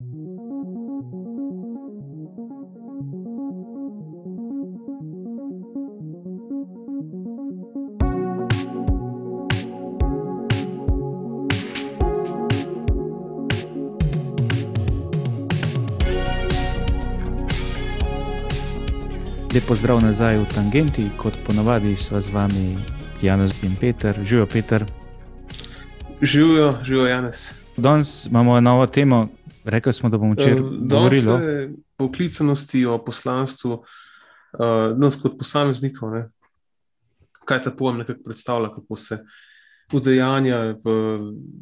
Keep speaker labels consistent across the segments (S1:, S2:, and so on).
S1: Lepo zdrav nazaj v Tangenti, kot ponavadi sva z vami Janus in Peter. Živijo, Peter.
S2: Živijo, živijo, Janus.
S1: Danes imamo novo temo. Rekli smo, da bomo včeraj
S2: Eh,
S1: govorili. o-
S2: o poklicanosti, o poslanstvu, uh, nas kot posameznikov. Ne? Kaj ta pojem nekako predstavlja, kako se udejanja v,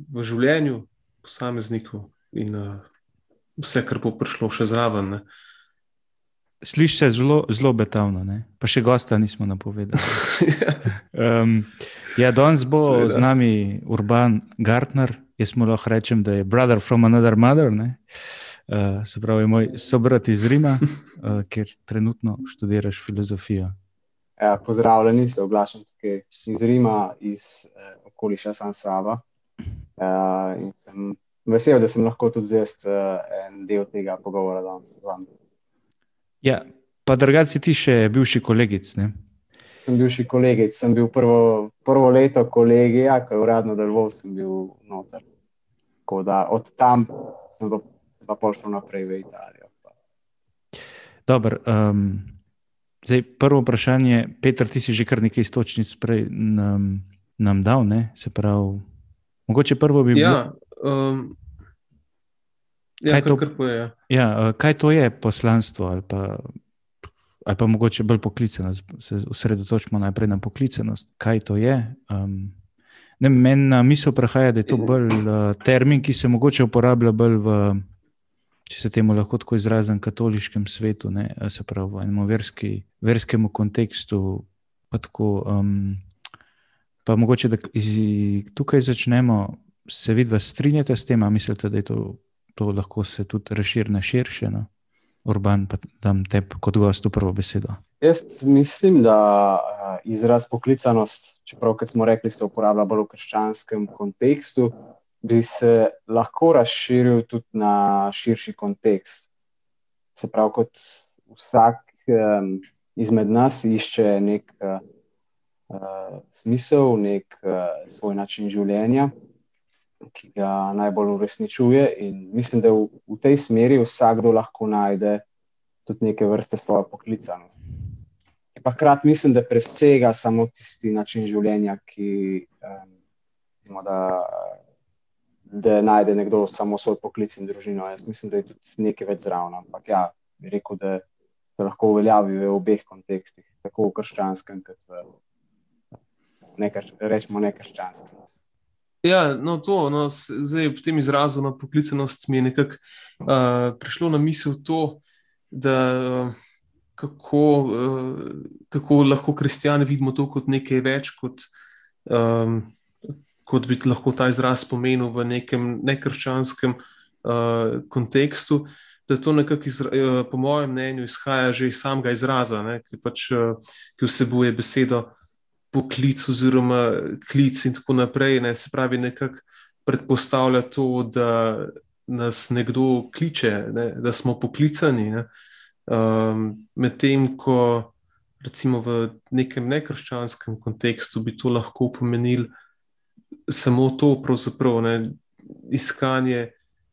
S2: v življenju posameznikov in uh, vse, kar bo prišlo še zraven. Ne?
S1: Sliši se zelo, zelo betavno, ne? pa še gosta nismo napovedali. Um, ja, danes bo
S2: Seveda.
S1: z nami Urban Gartner. Jaz mu lahko rečem, da je brother from another mother. ne. Uh, se pravi, moj sobrat iz Rima, uh, kjer trenutno študiraš filozofijo.
S3: Ja, pozdravljeni, se oglašam tukaj iz Rima, iz eh, okoliša San Saba. Eh, in sem vesel, da sem lahko tudi zdaj eh, en del tega pogovora danes z vami.
S1: Ja, pa drugače si ti še bivši kolegic. Ne?
S3: Sem bivši kolegic, sem bil prvo, prvo leto kolegija, ko je uradno deloval, sem bil noter. Tako da od tam sem pa, sem pa pošel naprej v Italijo. Pa.
S1: Dobro, um, zdaj, prvo vprašanje, Peter, ti si že kar nekaj istočnic prej nam, nam dal, ne? se pravi. Mogoče prvo bi bilo,
S2: Ja, um, ja
S1: Kaj
S2: kar,
S1: to-
S2: kar poje. Ja.
S1: ja, uh, kaj to je poslanstvo, ali pa, ali pa mogoče bolj poklicanost. Se osredotočimo najprej na poklicanost. Kaj to je? Um, ne, meni na misel prihaja, da je to bolj uh, termin, ki se mogoče uporablja bolj v, če se temu lahko tako izrazim, katoliškem svetu, ne, a se pravi v enem verski, verskemu kontekstu. Pa, tako, um, pa mogoče, da iz, tukaj začnemo, se vidi, strinjate s tem, a mislite, da je to, to lahko se tudi razširi na širše. No? Urban, pa dam te kot gostu prvo besedo.
S3: Jaz mislim, da uh, izraz poklicanost, čeprav kot smo rekli, se uporablja bolj v krščanskem kontekstu, bi se lahko razširil tudi na širši kontekst. Se pravi, kot vsak um, izmed nas išče nek uh, smisel, nek uh, svoj način življenja, ki ga najbolj uresničuje. In mislim, da v, v tej smeri vsakdo lahko najde tudi neke vrste svojo poklicanost. Hkrati mislim, da presega samo tisti način življenja, ki um, da, da najde nekdo samo svoj poklic in družino. Jaz mislim, da je tudi nekaj več zraven. Ampak ja, bi rekel, da se lahko uveljavi v obeh kontekstih, tako v krščanskem, kot v nekar, rečemo nekrščanskem.
S2: Ja, no, to, no, zdaj v tem izrazu na poklicanost mi je nekako uh, prišlo na misel to, da uh, kako, uh, kako lahko kristijani vidimo to kot nekaj več, kot, um, kot bi lahko ta izraz pomenil v nekem nekrščanskem uh, kontekstu. Da to nekako, izra, uh, po mojem mnenju, izhaja že iz samega izraza, ne, ki, pač, uh, ki vsebuje besedo poklic oziroma klic in tako naprej. Ne, se pravi, nekako predpostavlja to, da nas nekdo kliče, ne, da smo poklicani. Um, Medtem ko recimo v nekem nekrščanskem kontekstu bi to lahko pomenilo samo to, pravzaprav ne, iskanje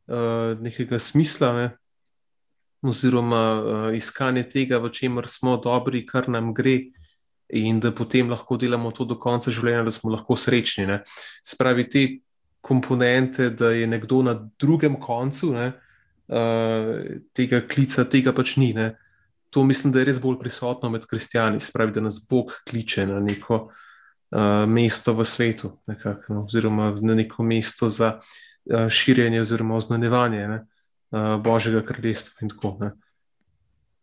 S2: uh, nekega smisla. Ne, Oziroma, uh, iskanje tega, v čemer smo dobri, kar nam gre, in da potem lahko delamo to do konca življenja, da smo lahko srečni. Ne. Spravi te komponente, da je nekdo na drugem koncu ne, uh, tega klica, tega pač ni. Ne. To mislim, da je res bolj prisotno med kristijani, spravi, da nas Bog kliče na neko uh, mesto v svetu, nekako, no, oziroma na neko mesto za uh, širjenje oziroma oznanjevanje ne, uh, Božjega kraljestva in tako. Ne.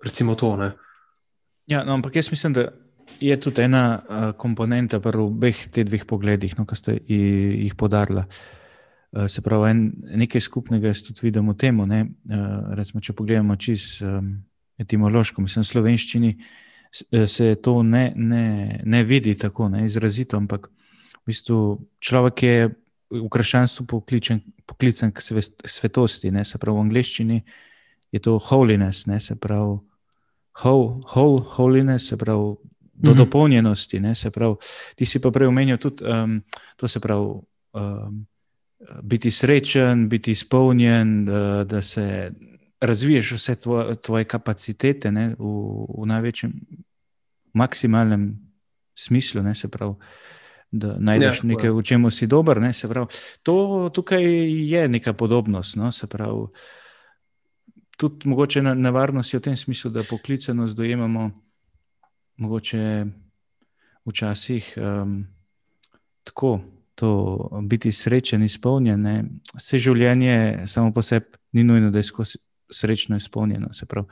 S2: Recimo to. Ne.
S1: Ja, no, ampak jaz mislim, da je tudi ena uh, komponenta v obeh teh dveh pogledih, no, ki ste jih podarila. Uh, se pravi, en, nekaj skupnega jaz tudi vidim v tem. Uh, recimo, če pogledamo čisto um, etimološko, mislim, slovenščini se to ne, ne, ne vidi tako ne, izrazito, ampak v bistvu človek je v krščanstvu pokličen, poklican k svetosti, ne, se pravi v angleščini je to holiness, ne, se pravi whole, whole holiness, se pravi do mm -hmm. dopolnjenosti, ne, se pravi. Ti si pa prej omenil tudi um, to, se pravi. Um, Biti srečen, biti izpolnjen, da, da se razviješ vse tvoje, tvoje kapacitete ne, v, v največjem, maksimalnem smislu, ne, se pravi, da najdeš ja, nekaj, v čemu si dober. Ne, pravi, to tukaj je neka podobnost. No, pravi, tudi mogoče nevarnost je v tem smislu, da poklicenost dojemamo mogoče včasih um, tako. To biti srečen, izpolnjen, vse življenje samo po sebi ni nujno, da je skozi srečno izpolnjeno. Se pravi,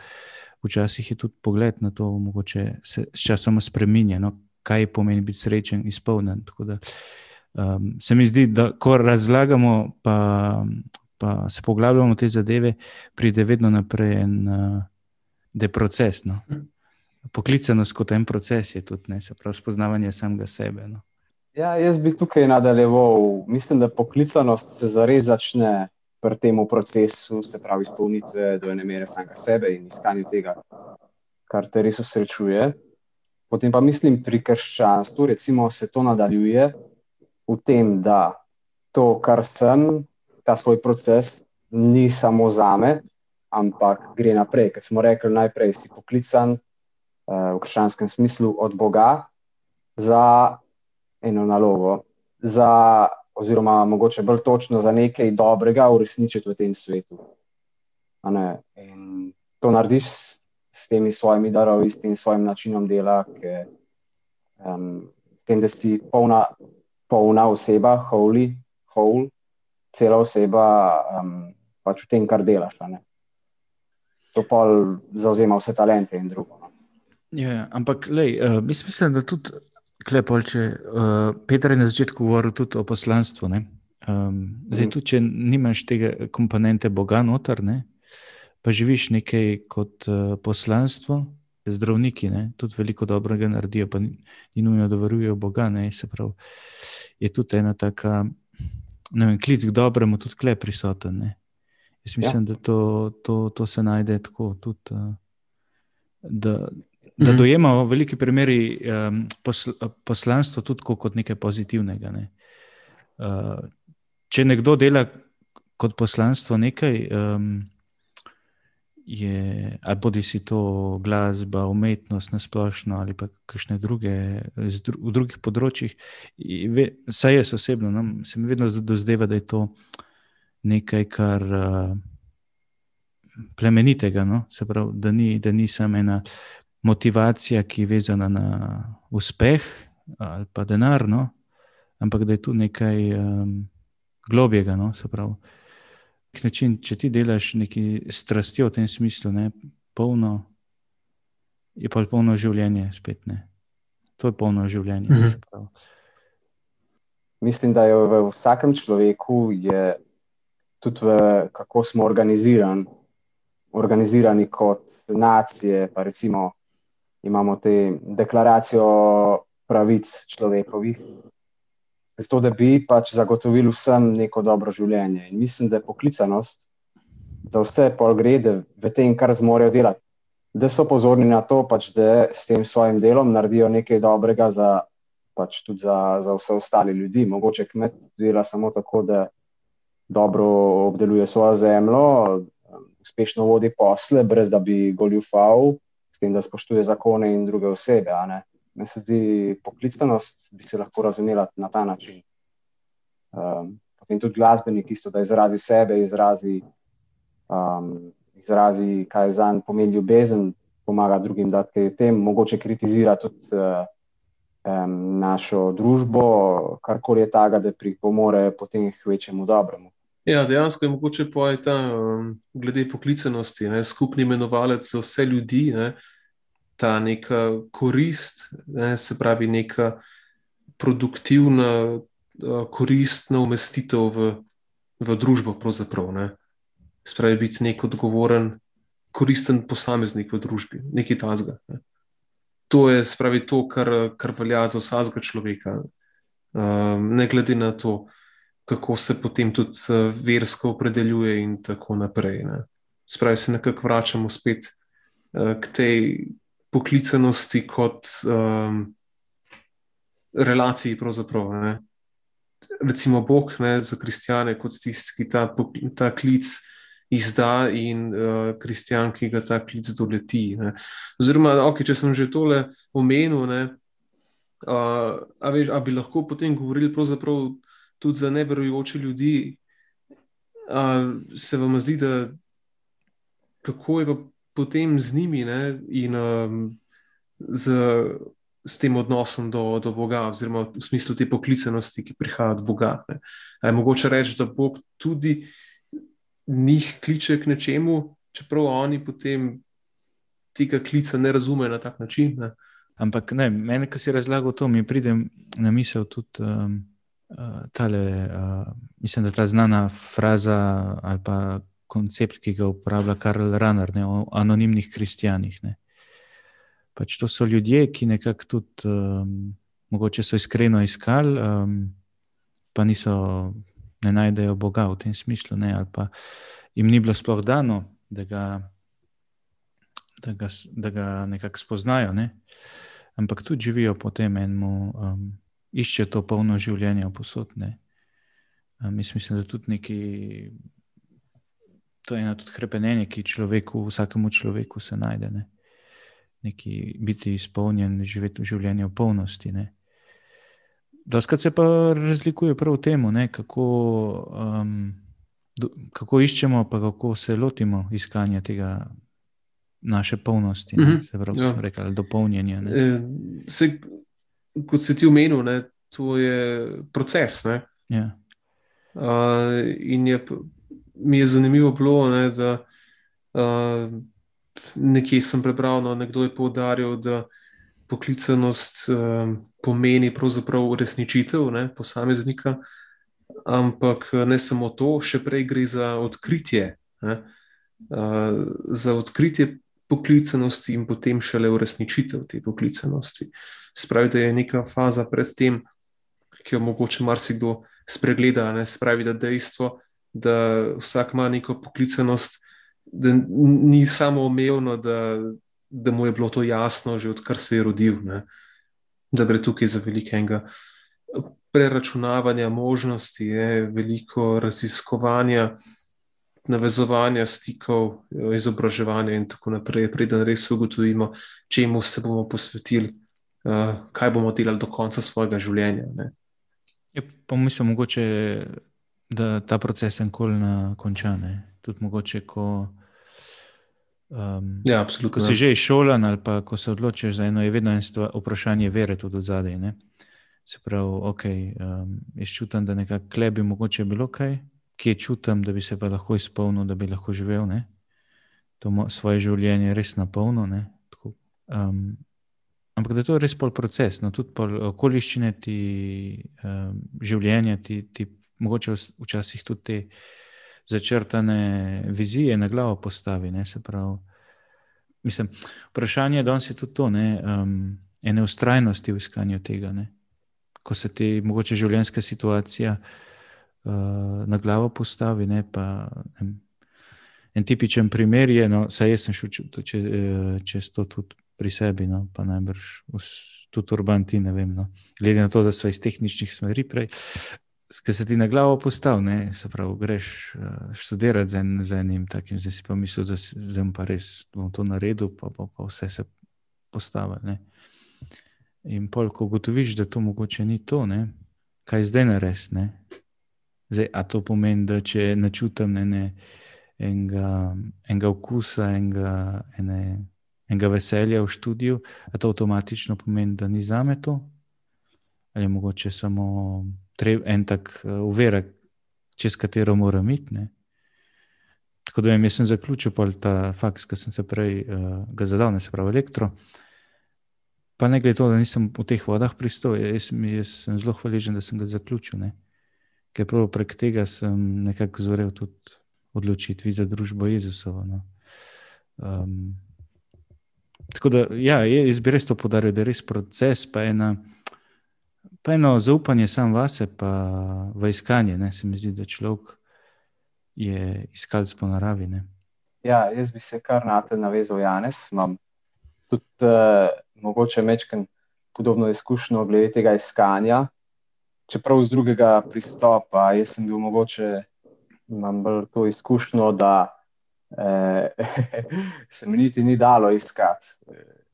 S1: včasih je tudi pogled na to, mogoče se s časom spremenja, no, kaj pomeni biti srečen, izpolnjen. Da, um, se mi zdi, da ko razlagamo, pa, pa se poglabljamo te zadeve, pride vedno naprej en uh, proces. No. Poklicanost kot en proces je tudi, ne, se pravi, spoznavanje samega sebe. No.
S3: Ja, jaz bi tukaj nadaljeval. Mislim, da poklicanost se zares začne pri tem procesu, se pravi, izpolnitve do ene mere samega sebe in iskanja tega, kar te res osrečuje. Potem pa mislim, pri krščanstvu, recimo, se to nadaljuje v tem, da to, kar sem, ta svoj proces, ni samo za me, ampak gre naprej. Ker smo rekli, najprej si poklican v krščanskem smislu od Boga za eno nalogo, za oziroma mogoče bolj točno za nekaj dobrega uresničiti v tem svetu. In to narediš s, s temi svojimi darovi, s tem svojim načinom dela, ki, um, s tem, da si polna, polna oseba, holy, whole, cela oseba um, pač v tem, kar delaš. To pa zauzema vse talente in drugo. No.
S1: Ja, ampak, lej, uh, mislim, da tudi Klepolče, uh, Peter je na začetku govoril tudi o poslanstvu. Um, zdaj, mhm. tudi če nimaš tega komponente Boga noter, ne? pa živiš nekaj kot uh, poslanstvo, zdravniki ne? tudi veliko dobrega naredijo, pa ni, ni nujno, da verujejo Boga. Pravi, je tudi ena taka, ne vem, klic k dobremu, tudi klep prisoten. Ne? Jaz mislim, ja. da to, to, to se najde tako. Tudi, uh, da, da mhm. dojemamo v veliki primeri um, posl poslanstvo tudi kot nekaj pozitivnega. Ne. Uh, če nekdo dela kot poslanstvo nekaj, um, je, ali bodi si to glasba, umetnost na splošno ali pa kakšne druge, dru v drugih področjih, saj jaz osebno, no, se mi vedno dozdeva, da je to nekaj, kar. Uh, Plemenitega, no? se pravi, da ni, da ni samo ena motivacija, ki je vezana na uspeh ali pa denar, no? ampak da je tu nekaj um, globjega. No? Način, če ti delaš nekaj strasti v tem smislu, ne? polno, je pa polno življenje spet. Ne? To je polno življenje. Mhm.
S3: Mislim, da je v vsakem človeku, je tudi v kako smo organizirani, organizirani kot nacije, pa recimo imamo te deklaracijo pravic človekovih, zato da bi pač zagotovili vsem neko dobro življenje. In mislim, da je poklicanost za vse pol grede v tem, kar zmorejo delati. Da so pozorni na to, pač, da s tem svojim delom naredijo nekaj dobrega za, pač tudi za, za vse ostale ljudi. Mogoče kmet dela samo tako, da dobro obdeluje svojo zemljo, uspešno vodi posle, brez da bi goljufal, tem, da spoštuje zakone in druge osebe. Meni se zdi, poklicanost bi se lahko razumela na ta način. Um, potem tudi glasbenik, isto, da izrazi sebe, izrazi, um, izrazi kaj za njim pomeni ljubezen, pomaga drugim, da je tem mogoče kritizira tudi uh, um, našo družbo, karkoli je taga, da pripomore potem k večjemu dobremu.
S2: Ja, dejansko je mogoče povedati, da um, glede poklicanosti, ne, skupni imenovalec za vse ljudi, ne, ta neka korist, ne, se pravi, neka produktivna, uh, koristna umestitev v, v družbo. Spravi biti nek odgovoren, koristen posameznik v družbi, nekaj tazga. Ne. To je spravi to, kar, kar velja za vsakega človeka, um, ne glede na to kako se potem tudi uh, versko opredeljuje, in tako naprej. Ne. Spravi se nekako vračamo spet uh, k tej poklicanosti kot um, relaciji. Ne. Recimo Bog ne, za kristijane, kot tisti, ki ta, ta klic izda, in uh, kristjan, ki ga ta klic doleti. Ne. Oziroma, okay, če sem že tole omenil, ne, uh, a, veš, a bi lahko potem govorili tudi za neverujoče ljudi. A, se vam zdi, da kako je pa potem z njimi ne, in um, z, z tem odnosom do, do Boga, oziroma v smislu te poklicenosti, ki prihaja od Boga. Ne. Je mogoče reči, da Bog tudi njih kliče k nečemu, čeprav oni potem tega klica ne razumejo na tak način. Ne.
S1: Ampak ne, meni, ki si razlagal to, mi pride na misel tudi um, tale, uh, mislim, da ta znana fraza ali pa koncept, ki ga uporablja Karl Runner ne, o anonimnih kristijanih. Pač to so ljudje, ki nekako tudi, um, mogoče so iskreno iskali, um, pa niso, ne najdejo Boga v tem smislu, ne, ali pa jim ni bilo sploh dano, da ga, da ga, da ga nekako spoznajo. Ne. Ampak tudi živijo po tem enemu, um, iščejo to polno življenje v posodne. Um, mislim, da tudi neki to je eno od krepenja, ki človeku, vsakemu človeku se najde. Ne? Neki biti izpolnjen, živeti v življenju v polnosti. Doskrat se pa razlikuje prav v tem, kako, um, do, kako iščemo, pa kako se lotimo iskanja tega naše polnosti, mm -hmm. se pravi, ja. rekli, dopolnjenja. E,
S2: se, kot si ti omenil, ne, to je proces.
S1: Ja.
S2: Uh, in je mi je zanimivo bilo, ne, da uh, nekje sem prebral, no, nekdo je poudaril, da poklicanost uh, pomeni pravzaprav uresničitev ne, posameznika, ampak ne samo to, še prej gre za odkritje. Ne, uh, za odkritje poklicanosti in potem šele uresničitev te poklicanosti. Spravi, da je neka faza pred tem, ki jo mogoče marsikdo spregleda, ne spravi, da dejstvo, da vsak ima neko poklicenost, da ni samo omejeno, da, da mu je bilo to jasno, že odkar se je rodil, ne? da gre tukaj za velikega preračunavanja možnosti, je veliko raziskovanja. Navezovanja stikov, izobraževanja, in tako naprej, preden res ugotovimo, čemu se bomo posvetili, uh, kaj bomo delali do konca svojega življenja.
S1: Je, pa mislim, mogoče da ta proces enkoli ne konča. Ne? Tudi mogoče, ko,
S2: um, ja,
S1: ko si že izšolan ali pa ko se odločiš za eno, je vedno eno vprašanje vere tudi od zadaj. Ne? Se pravi, ok, um, jaz čutim, da nekako klebi mogoče bilo kaj, kje čutim, da bi se pa lahko izpolnil, da bi lahko živel ne? to svoje življenje res na polno. Um, ampak da je to res pol proces, no tudi pol okoliščine ti um, življenja, ti, ti mogoče včasih tudi te začrtane vizije na glavo postavi. Ne, mislim, vprašanje danes je tudi to, ne, um, ene ustrajnosti v iskanju tega. Ne. Ko se ti mogoče življenjska situacija uh, na glavo postavi. Ne, pa, ne, en tipičen primer je, no, saj jaz sem šel če, čez to tudi pri sebi, no, pa najbrž tudi urbanti, ne vem. No, glede na to, da so iz tehničnih smeri prej ki se ti na glavo postavi, se pravi, greš uh, študirati z, en, z enim takim, zdaj si pa misliš, da sem pa res bom to naredil, pa, pa, pa vse se postavi. In pol, ko ugotoviš, da to mogoče ni to, ne? kaj zdaj nares. Zdaj, a to pomeni, da če ne čutim ene, enega, enega okusa, enega, ene, enega veselja v študiju, a to avtomatično pomeni, da ni za me to? Ali je mogoče samo treb, en tak uverek, čez katero moram iti. Ne? Tako da vem, jaz sem zaključil ta faks, ki sem se prej uh, zadal, ne se pravi elektro. Pa ne glede to, da nisem v teh vodah pristal, jaz, jaz sem zelo hvaležen, da sem ga zaključil. Ne? Ker prav prek tega sem nekako zvorel tudi odločitvi za družbo Jezusovo. No? Um, tako da, ja, jaz bi res to podaril, da je res proces, pa ena pa eno zaupanje sam vase, pa v iskanje. Ne? Se mi zdi, da človek je iskalec po naravi. Ne?
S3: Ja, jaz bi se kar na te navezal, Janes. Imam tudi uh, mogoče mečken podobno izkušnjo glede tega iskanja, čeprav z drugega pristopa. Jaz sem bil mogoče, imam bolj to izkušnjo, da se mi niti ni dalo iskati.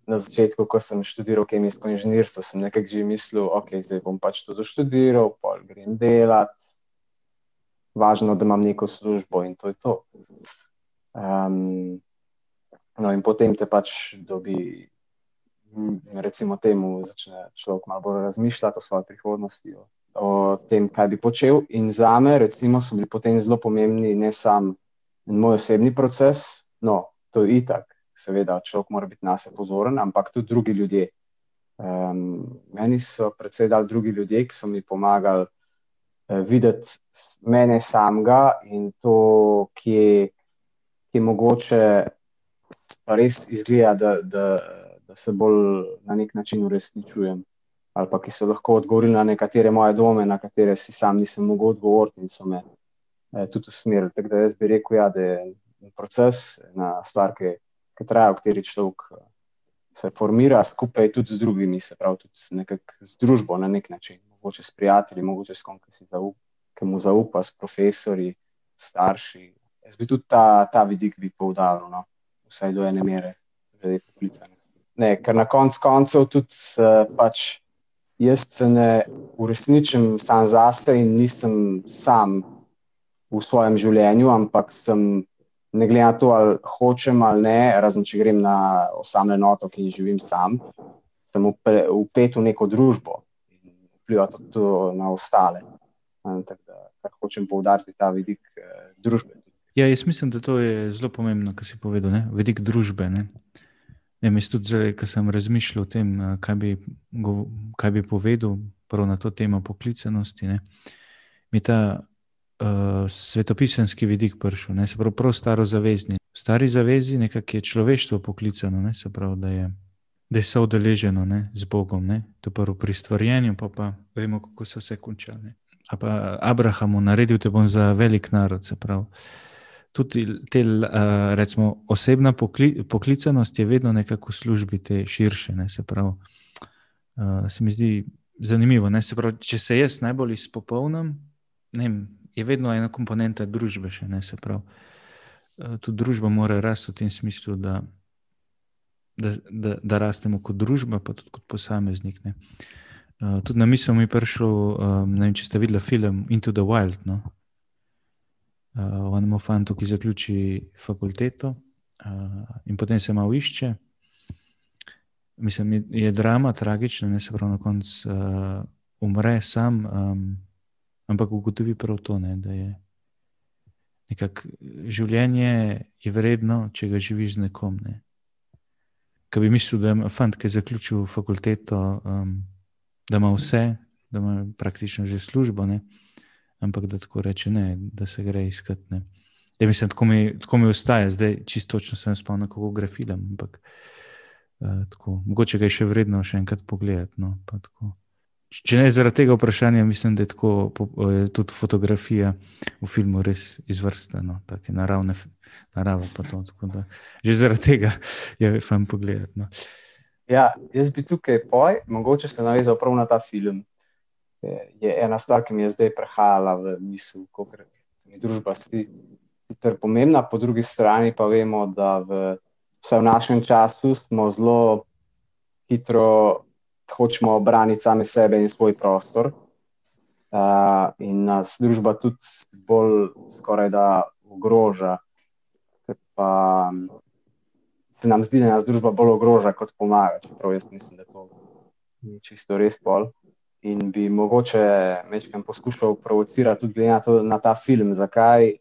S3: Na začetku, ko sem študiral kemijsko inženirstvo, sem nekako že mislil, da okay, bom pač to doštudiral, pol grem delat, važno, da imam neko službo in to je to. Um, no, in potem te pač dobi recimo, temu začne človek malo bolj razmišljati o svoji prihodnosti, o, o tem, kaj bi počel. In za me, recimo, so bili potem zelo pomembni ne samo moj osebni proces, no, to je itak, seveda, človek mora biti na sebe pozoren, ampak tudi drugi ljudje. Um, meni so predvsej dali drugi ljudje, ki so mi pomagali uh, videti mene samega in to, ki je, ki je mogoče. Pa res izgleda, da, da, da se bolj na nek način uresničujem. Ali pa ki so lahko odgovorili na nekatere moje dome, na katere si sam nisem mogel odgovoriti in so me tudi usmerili. Tako da jaz bi rekel, ja, da je proces ena stvar, ki, ki traja, v kateri človek eh, se formira skupaj tudi z drugimi, se pravi tudi nekak, z družbo na nek način, mogoče s prijatelji, mogoče s kom, ki si zaupa, ki mu zaupa, s profesori, starši. Jaz bi tudi ta, ta vidik bi poudaril, no? vsaj do ene mere, glede poklicanja. Ne, ker na koncu koncev tudi uh, pač jaz se ne uresničim sam zase in nisem sam v svojem življenju, ampak sem, ne glede na to, ali hočem ali ne, razen če grem na osamljen otok in živim sam, sem upet v neko družbo in vpliva tudi na ostale. Tako da kar hočem poudariti ta vidik uh, družbe.
S1: Ja, jaz mislim, da to je zelo pomembno, kar si povedal, ne? vidik družbe. Ne? Ja, mislim tudi, zdaj, ko sem razmišljal o tem, eh, kaj bi, kaj bi povedal na to temo poklicanosti, ne, mi ta uh, svetopisanski vidik prišel, ne, se pravi, prav staro zavezni. V stari zavezi nekako je človeštvo poklicano, ne, se pravi, da je, da je soodeleženo ne, z Bogom, ne, to prvo pri stvarjenju, pa pa vemo, kako se vse konča. Ne. A pa Abrahamu naredil te bom za velik narod, se pravi tudi te, uh, recimo, osebna pokli, poklicanost je vedno nekako v službi te širše. Ne, se pravi, uh, se mi zdi zanimivo. Ne, se pravi, če se jaz najbolj izpopolnim, je vedno ena komponenta družbe. Še, ne, se pravi, uh, tudi družba mora rasti v tem smislu, da, da, da, da rastemo kot družba, pa tudi kot posameznik. Ne. Uh, tudi na misel mi je prišel, um, ne vem, če ste videli film Into the Wild. No? uh, o enem fantu, ki zaključi fakulteto uh, in potem se malo išče. Mislim, je, je drama, tragična, ne se pravi, na koncu uh, umre sam, um, ampak ugotovi prav to, ne, da je nekako življenje je vredno, če ga živiš z nekom. Ne. Kaj bi mislil, da je fant, ki je zaključil fakulteto, um, da ima vse, da ima praktično že službo. Ne ampak da tako reče, ne, da se gre iskati. Ja, mislim, tako mi, tako mi ostaje, zdaj čisto točno sem spomnil, kako gre film. Ampak, uh, tako, mogoče ga je še vredno še enkrat pogledati. No, Če ne zaradi tega vprašanja, mislim, da je tako, je tudi fotografija v filmu res izvrstna, no, tako naravne, narava. To, tako da, že zaradi tega je fajn pogledati. No.
S3: Ja, jaz bi tukaj poj, mogoče se navezal prav na ta film je ena stvar, ki mi je zdaj prehajala v misel, kako je družba sicer pomembna, po drugi strani pa vemo, da v, v našem času smo zelo hitro hočemo obraniti same sebe in svoj prostor. Uh, in nas družba tudi bolj skoraj da ogroža. Pa se nam zdi, da nas družba bolj ogroža, kot pomaga. Čeprav jaz mislim, da to ni čisto res pol in bi mogoče večkrat poskušal provocirati tudi na, to, na ta film, zakaj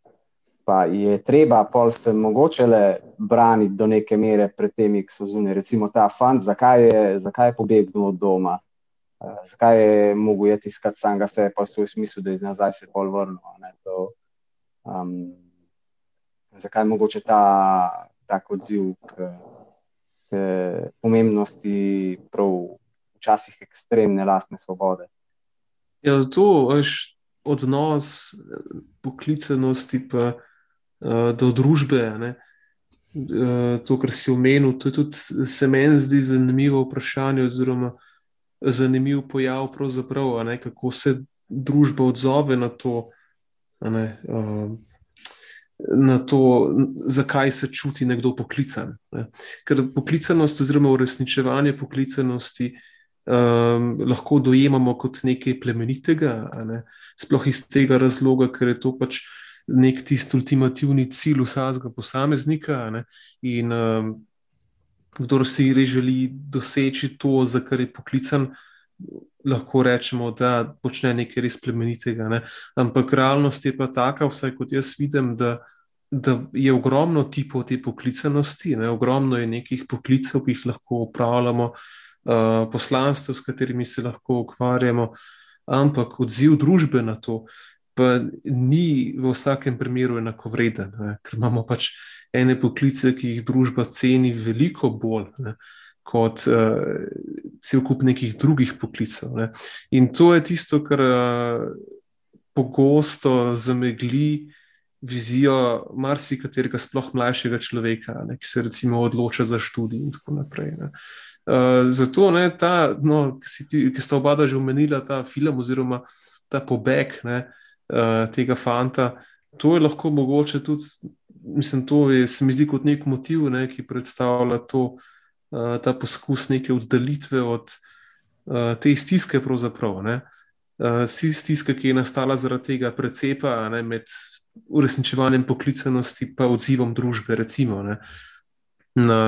S3: pa je treba pol se mogoče le braniti do neke mere pred temi, ki so zunaj. Recimo ta fant, zakaj je, zakaj je pobegnil od doma, uh, zakaj je mogel jeti iskati samega sebe, pa svoj smisel, da je nazaj se pol vrnil. To, um, zakaj je mogoče ta tak odziv k, k pomembnosti prav včasih ekstremne lastne svobode.
S2: Ja, to je odnos poklicenosti pa, do družbe. Uh, to, kar si omenil, to je tudi se meni zdi zanimivo vprašanje, oziroma zanimiv pojav, kako se družba odzove na to, ne, uh, na to, zakaj se čuti nekdo poklican. Ne. Ker poklicanost, oziroma uresničevanje poklicanosti, um, lahko dojemamo kot nekaj plemenitega, ne. sploh iz tega razloga, ker je to pač. Nek tisti ultimativni cilj vsakega posameznika, ne? in um, kdo si res želi doseči to, za kar je poklican, lahko rečemo, da počne nekaj res plemenitega. Ne? Ampak realnost je pa taka, vsaj kot jaz vidim, da, da je ogromno tipov te poklicanosti, ne? ogromno je nekih poklicev, ki jih lahko upravljamo, uh, poslanstv, s katerimi se lahko ukvarjamo, ampak odziv družbe na to. Pa ni v vsakem primeru enako vreden, ne? ker imamo pač ene poklice, ki jih družba ceni veliko bolj. Ne? kot uh, cel kup nekih drugih poklicev. Ne. In to je tisto, kar uh, pogosto zamegli vizijo marsikaterega, sploh mlajšega človeka, ne, ki se recimo odloča za študij in tako naprej. Ne. Uh, zato, ne, ta, no, ki, ti, ki sta oba že omenila ta film oziroma ta pobeg ne, uh, tega fanta, to je lahko mogoče tudi, mislim, to je, se mi zdi kot nek motiv, ne, ki predstavlja to, uh, ta poskus neke oddaljitve od uh, te stiske, pravzaprav. Ne? Uh, stiska, ki je nastala zaradi tega precepa ne, med uresničevanjem poklicanosti in odzivom družbe, recimo, ne, na,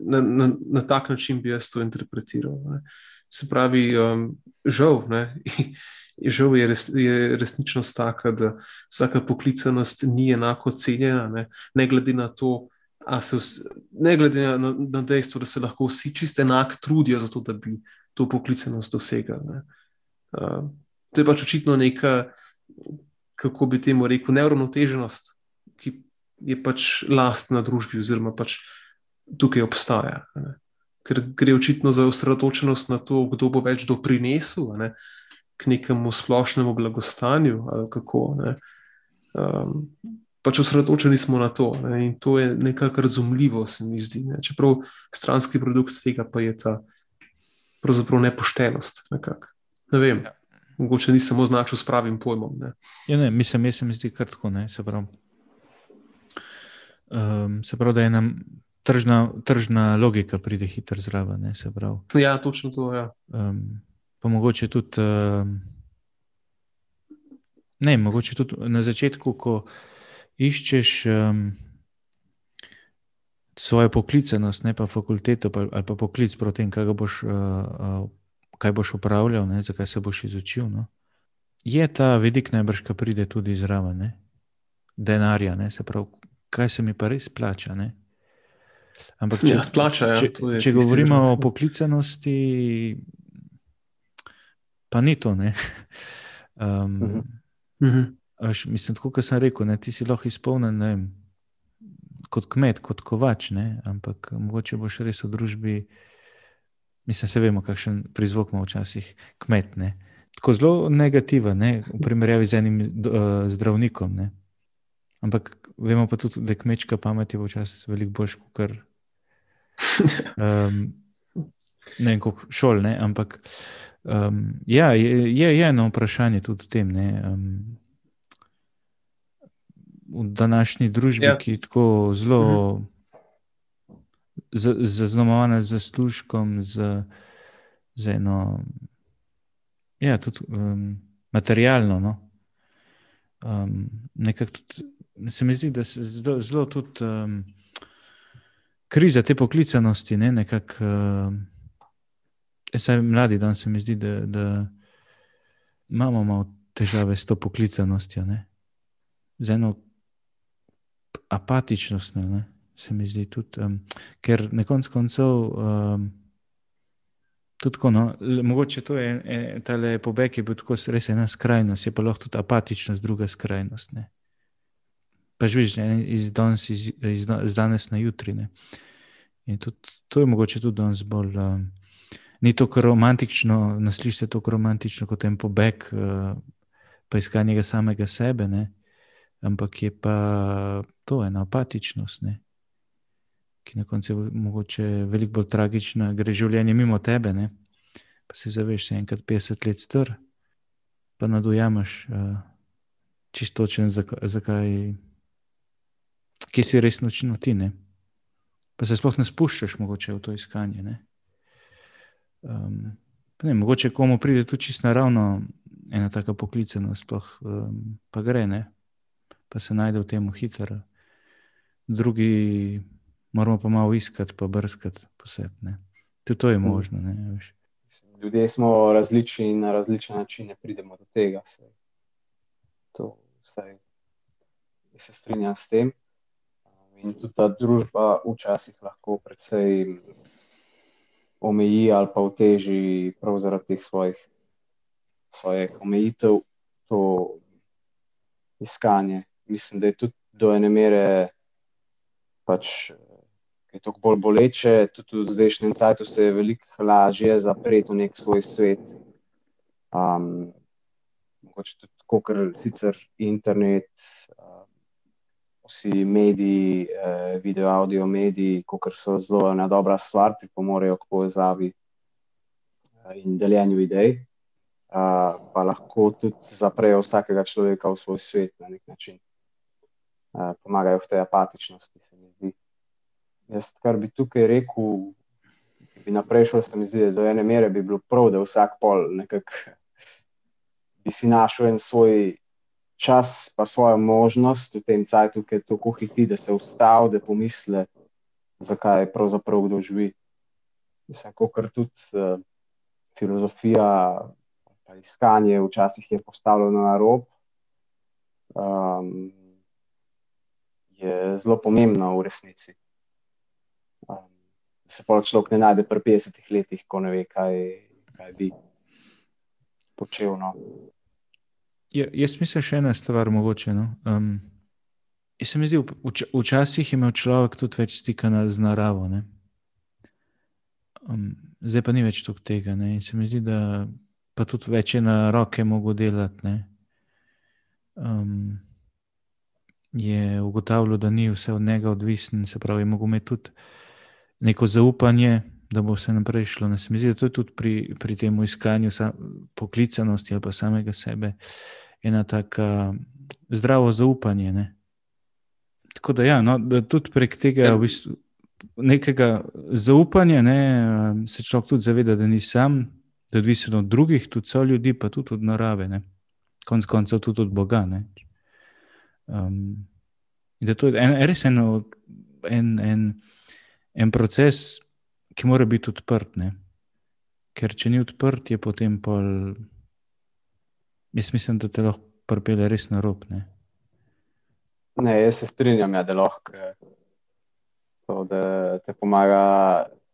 S2: na, na, na tak način bi jaz to interpretiral. Ne. Se pravi, um, žal, ne, žal je, res, je resničnost taka, da vsaka poklicanost ni enako cenjena, ne, ne glede na to, se, ne glede na, na dejstvo, da se lahko vsi čisto enako trudijo za to, da bi to poklicenost dosegali. Uh, to je pač očitno neka, kako bi temu rekel, neuravnoteženost, ki je pač lastna družbi, oziroma pač tukaj obstaja. Ne? Ker gre očitno za osredotočenost na to, kdo bo več doprinesel ne? k nekemu splošnemu blagostanju ali kako. Um, pač osredotočeni smo na to ne, in to je nekako razumljivo, se mi zdi. Ne. Čeprav stranski produkt tega pa je ta pravzaprav nepoštenost. Nekak. Ne vem, ja. mogoče nisem označil s pravim pojmom. Ne.
S1: Ja, ne, mislim, jaz se mi zdi kratko. Se pravi, um, se pravi, da je nam. Tržna, tržna logika pride hitro zraven.
S2: Ja, točno to. Ja.
S1: Um, pa mogoče tudi, um, ne, mogoče tudi na začetku, ko iščeš um, svojo poklicenost, ne pa fakulteto ali pa poklic proti tem, kaj boš, uh, uh, kaj boš upravljal, ne, zakaj se boš izučil. No. Je ta vidik najbrž, ki pride tudi zraven, ne. denarja, ne, se pravi, kaj se mi pa res plača. Ne.
S2: Ampak, če, ja, splača, ja,
S1: če, če govorimo o poklicenosti, pa ni to. Um, uh -huh. Uh -huh. Aš, mislim, tako kot sem rekel, ne, ti si lahko izpolnjen ne, kot kmet, kot kovač, ne, ampak mogoče boš res v družbi. Mislim, se vemo, kakšen prizvok ima včasih kmet. Ne. Tako zelo negativen, ne, v primerjavi z enim uh, zdravnikom. Ne. Ampak vemo pa tudi, da kmečka pamet je včasih veliko boljša kot kar. Um, ne vem, kako šol, ne, ampak um, ja, je, je, je eno vprašanje tudi v tem. Ne, um, v današnji družbi, ja. ki je tako zelo mhm. zaznamovana z zaslužkom, z, z eno, ja, tudi um, materialno. No? Um, tudi, se mi zdi, da se zelo, zelo tudi um, kriza te poklicanosti, ne, nekako. Sem mladi, da se mi zdi, da, da imamo malo težave s to poklicanostjo. Ne? Z eno apatičnost, ne, se mi zdi tudi, um, ker na koncu koncev. Um, tako, no, mogoče to je e, ta pobeg, ki je bil tako res ena skrajnost, je pa lahko tudi apatičnost, druga skrajnost. Ne. Pa že vidiš, iz, danes, iz, iz danes na jutri. Ne. In tudi, to je mogoče tudi danes bolj um, ni tako romantično, naslišite tako romantično kot en pobeg, uh, pa iskanje samega sebe, ne? ampak je pa to ena apatičnost, ne? ki na koncu je mogoče veliko bolj tragična, gre življenje mimo tebe, ne? pa si zaveš, da je enkrat 50 let str, pa nadujamaš uh, čistočen, zakaj, zakaj, ki si res nočno ti. Ne? Pa se sploh ne spuščaš mogoče v to iskanje. Ne? Um, ne, mogoče komu pride tu čisto naravno ena taka poklicenost, sploh um, pa gre, ne? pa se najde v tem hitro. Drugi moramo pa malo iskati, pa brskati posebej. Tudi to je mm. možno. Ne,
S3: Ljudje smo različni in na različne načine pridemo do tega. To, vsaj, se strinjam s tem. In tudi ta družba včasih lahko precej omeji ali pa uteži prav zaradi teh svojih, svojih omejitev to iskanje. Mislim, da je tudi do ene mere pač. Je to bolj boleče, tudi v zdajšnjem času se je veliko lažje zapreti v nek svoj svet. Um, mogoče tudi ker sicer internet, vsi mediji, eh, video, audio mediji, kot so zelo ena dobra stvar, pripomorejo k povezavi eh, in deljenju idej, eh, pa lahko tudi zaprejo vsakega človeka v svoj svet na nek način. Pomagajo v tej apatičnosti, se mi zdi. Jaz, kar bi tukaj rekel, bi naprej šel, se mi zdi, da do ene mere bi bilo prav, da vsak pol nekako bi si našel en svoj čas, pa svojo možnost v tem času, ki je tako hiti, da se ustavi, da pomisli, zakaj je pravzaprav kdo živi. Mislim, kot tudi uh, filozofija, pa iskanje, včasih je postavljeno na rob. Um, je zelo pomembno v resnici. Um, se pa človek ne najde pri 50 letih, ko ne ve, kaj, kaj bi počel. No.
S1: Ja, jaz mislim, še ena stvar, mogoče. No? Um, jaz se mi zdi, vč včasih je imel človek tudi več stika z naravo. Um, zdaj pa ni več toliko tega. Ne? In se mi zdi, da pa tudi več je na roke mogo delati. Um, je ugotavljal, da ni vse od njega odvisno, se pravi, je mogel imeti tudi neko zaupanje, da bo vse naprej šlo. Ne? Se mi zdi, da to je tudi pri, pri tem iskanju poklicanosti ali pa samega sebe ena taka zdravo zaupanje. Ne? Tako da, ja, no, da tudi prek tega ja. v bistvu, nekega zaupanja ne, se človek tudi zaveda, da ni sam, da je odvisen od drugih, tudi so ljudi, pa tudi od narave, ne. konec koncev tudi od Boga. Um, in da to je en, res en, en, en, en proces, ki mora biti odprt. Ne. Ker če ni odprt, je potem pol. Jaz mislim, da te lahko pripelje res na rob. Ne?
S3: ne, jaz se strinjam, ja, da lahko to, da te pomaga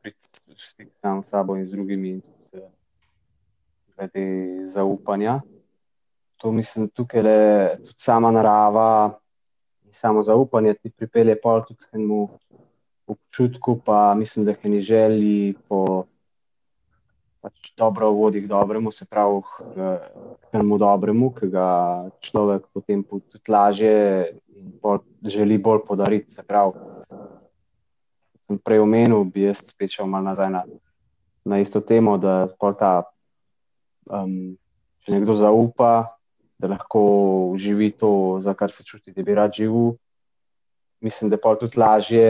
S3: priti v stik sam s sabo in z drugimi, in tudi zaupanja. To mislim, tukaj le tudi sama narava in samo zaupanje ti pripelje pol tudi k enemu občutku, pa mislim, da je ni želji pač dobro vodi k dobremu, se pravi k temu dobremu, ki ga človek potem tudi lažje in bolj, želi bolj podariti. Se pravi, kot sem prej omenil, bi jaz spet šel malo nazaj na, na isto temo, da ta, um, če nekdo zaupa, da lahko živi to, za kar se čuti, da bi rad živel. Mislim, da je pa tudi lažje,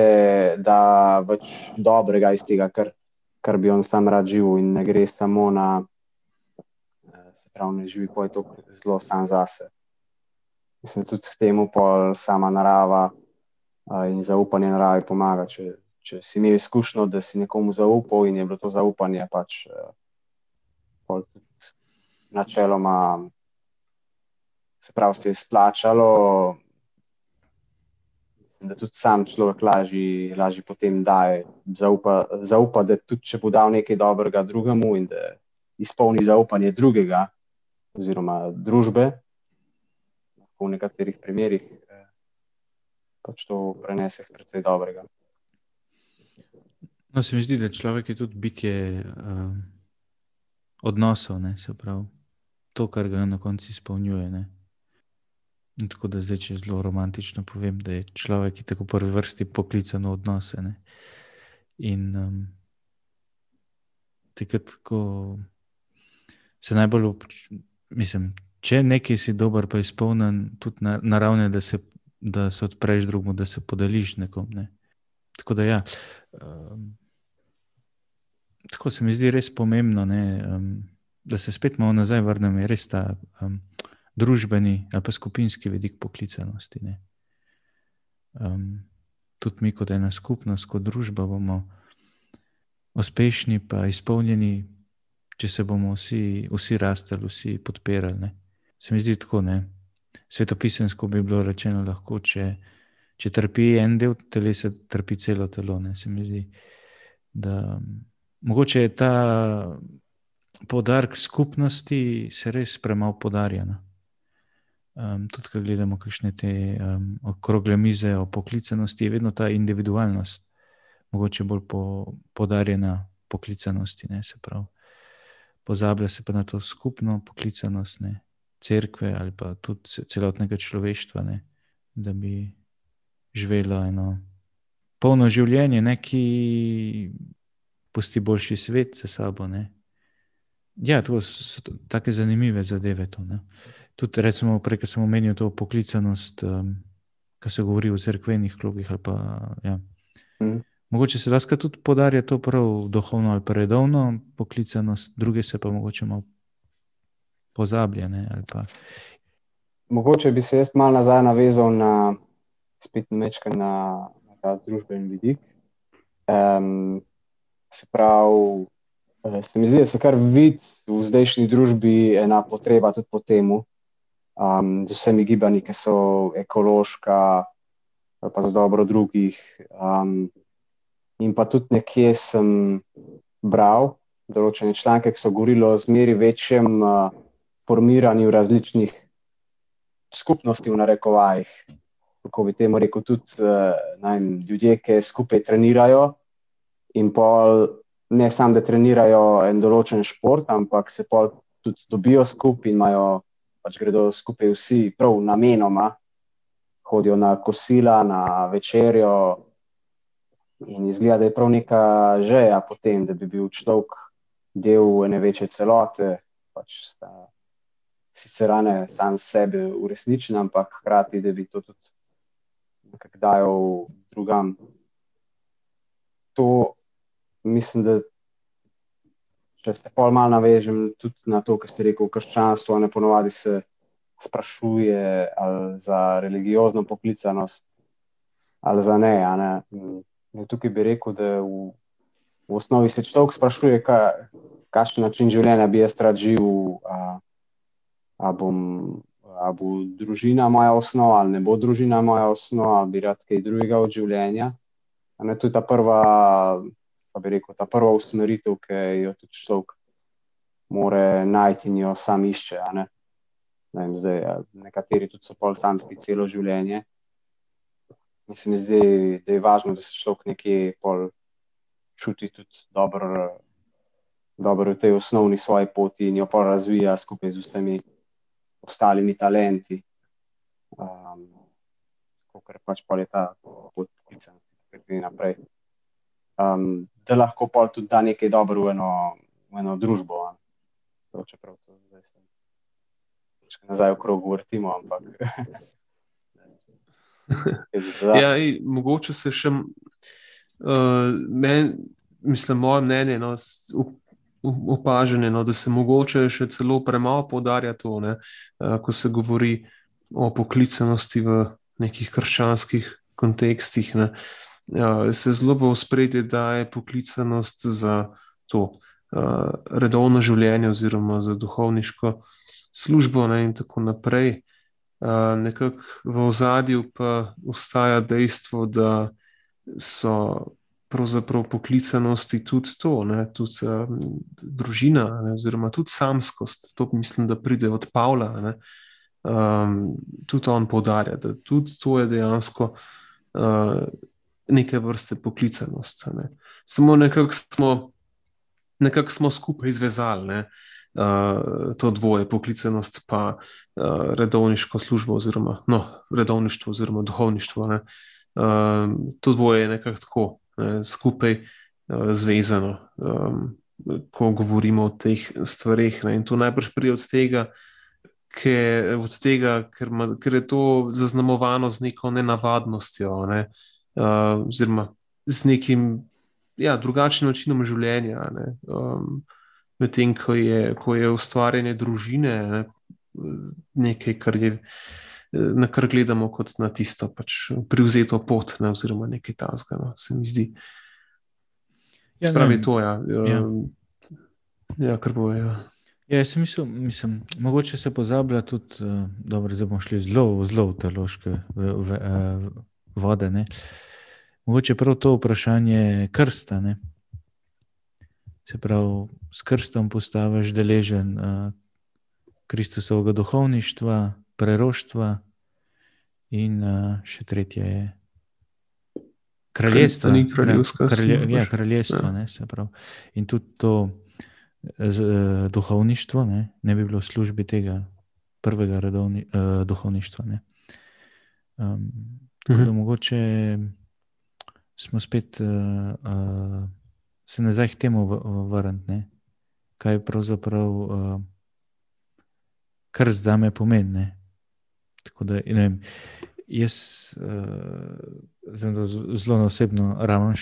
S3: da več dobrega iz tega, kar kar bi on sam rad živel, in ne gre samo na, eh, se pravi, ne živi pa je to zelo sam zase. Mislim, tudi k temu pa sama narava eh, in zaupanje naravi pomaga. Če, če si imel izkušnjo, da si nekomu zaupal in je bilo to zaupanje, pač eh, načeloma se pravi, se je splačalo da tudi sam človek lažje, lažje potem daje, zaupa, zaupa, da tudi če bo dal nekaj dobrega drugemu in da izpolni zaupanje drugega oziroma družbe, lahko v nekaterih primerih eh, pač to prenese precej dobrega.
S1: No, se mi zdi, da človek je tudi bitje uh, odnosov, ne, se pravi, to, kar ga na koncu izpolnjuje. Ne. Tako da zdaj, če zelo romantično povem, da je človek, ki tako prvi vrsti poklican v odnose. Ne. In um, takrat, ko se najbolj, mislim, če nekaj si dober, pa izpolnjen, tudi naravne, da se, da se odpreš drugemu, da se podeliš nekom. Ne. Tako da, ja, um, tako se mi zdi res pomembno, ne, um, da se spet malo nazaj vrnem, je res ta um, družbeni ali pa skupinski vidik poklicanosti. Um, tudi mi, kot ena skupnost, kot družba, bomo uspešni, pa izpolnjeni, če se bomo vsi, vsi rastali, vsi podpirali. Ne. Se mi zdi tako, ne. Svetopisansko bi bilo rečeno, lahko, če, če trpi en del telesa, trpi celo telo. Ne. Se mi zdi, da mogoče je ta podarek skupnosti se res premalo podarjena. Um, tudi, ko gledamo kakšne te um, okrogle mize o poklicanosti, je vedno ta individualnost, mogoče bolj po, podarjena poklicanosti. Ne, se pravi, pozablja se pa na to skupno poklicanost, ne, cerkve ali pa tudi celotnega človeštva, ne, da bi živelo eno polno življenje, ne, ki pusti boljši svet za sabo. Ne. Ja, to so tako zanimive zadeve. To, Tudi, recimo, prej, ko sem omenil to poklicanost, um, ko se govori o crkvenih klubih. Pa, ja. mm. Mogoče se lahko tudi podarja to prav duhovno ali pa redovno poklicanost, druge se pa mogoče malo pozabljene. Pa...
S3: Mogoče bi se jaz malo nazaj navezal na spet nečkaj na, na ta družbeni vidik. Um, se pravi, eh, se mi zdi, da se kar vidi v zdajšnji družbi ena potreba tudi po tem, um, z vsemi gibanji, ki so ekološka, pa za dobro drugih. Um, in pa tudi nekje sem bral določene članke, ki so govorili o zmeri večjem uh, formiranju različnih skupnosti v narekovajih. Kako bi temu rekel, tudi uh, najem, ljudje, ki skupaj trenirajo in pol ne samo, da trenirajo en določen šport, ampak se pol tudi dobijo skupaj in imajo, pač gredo skupaj vsi prav namenoma, hodijo na kosila, na večerjo. In izgleda, da je prav neka želja potem, da bi bil človek del ene večje celote, pač sta sicer ne sam sebe uresničen, ampak hkrati, da bi to tudi nekako dajal drugam. To mislim, da če se pol malo navežem tudi na to, kar ste rekel, krščanstvo, ne ponovadi se sprašuje ali za religiozno poklicanost ali za ne. ne. ne tukaj bi rekel, da v, v osnovi se človek sprašuje, kaj, kakšen način življenja bi jaz rad živel. A, a bom. Ali bo družina moja osnova, ali ne bo družina moja osnova, ali bi rad kaj drugega od življenja. Ne, to je ta prva pa bi rekel, ta prva usmeritev, ki jo tudi človek more najti in jo sam išče. Ne? Ne vem, zdaj, nekateri tudi so polsanski celo življenje. In se mi zdi, da je važno, da se človek nekje čuti tudi dobro, dobro v tej osnovni svoji poti in jo pa razvija skupaj z vsemi ostalimi talenti. Um, Ker pač pa je ta pot poklican, ki gre naprej um, da lahko pa tudi da nekaj dobro v eno, v eno družbo. Čeprav to zdaj se lahko nazaj v krogu vrtimo. Ampak,
S2: ja, ej, mogoče se še, uh, men, mislim, moje mnenje. No, Opažene, no, da se mogoče še celo premalo podarja to, ne, uh, ko se govori o poklicanosti v nekih krščanskih kontekstih. Ne. Uh, se zelo v spredje daje poklicanost za to uh, redovno življenje, oziroma za duhovniško službo, ne, in tako naprej. Uh, nekako v ozadju pa ustaja dejstvo, da so pravzaprav poklicanosti tudi to, ne, tudi uh, družina, ne, oziroma tudi samskost. To mislim, da pride od Pavla. Um, tudi on poudarja, da tudi to je dejansko uh, neke vrste poklicanost. Ne. Samo nekako smo nekako smo skupaj izvezali ne, uh, to dvoje, poklicenost pa uh, redovniško službo, oziroma no, redovništvo, oziroma duhovništvo. Ne. Uh, to dvoje je nekako tako ne, skupaj uh, zvezano, um, ko govorimo o teh stvareh. Ne. In to najbrž pride od tega, ker, od tega ker, ma, ker je to zaznamovano z neko nenavadnostjo, ne, uh, oziroma z nekim ja, drugačnim načinom življenja. Ne. Um, Medtem ko, ko je ustvarjanje družine ne, nekaj, kar je, na kar gledamo kot na tisto pač privzeto pot, ne, oziroma nekaj tasga, no, se mi zdi. Ja, Spravi to, ja. Ja, ja kar bo. Ja.
S1: Ja, jaz mislim, mislim, mogoče se pozablja tudi, uh, bomo šli zelo, zelo v teološke v, v, uh, vode. Ne? Mogoče prav to vprašanje krsta. Ne? Se pravi, s krstom postaviš deležen uh, Kristusovega duhovništva, preroštva, in uh, še tretje je kraljestvo. Kralje, ja, kraljestvo ja. Ne, in tudi to z, uh, duhovništvo ne, ne bi bilo v službi tega prvega redovni, uh, duhovništva. Um, tako mhm. da mogoče smo spet. Uh, uh, se nazaj k temu vrniti, kaj je pravzaprav, uh, kar zdaj me pomeni. Tako da, ne vem, jaz uh, zelo na osebno raven.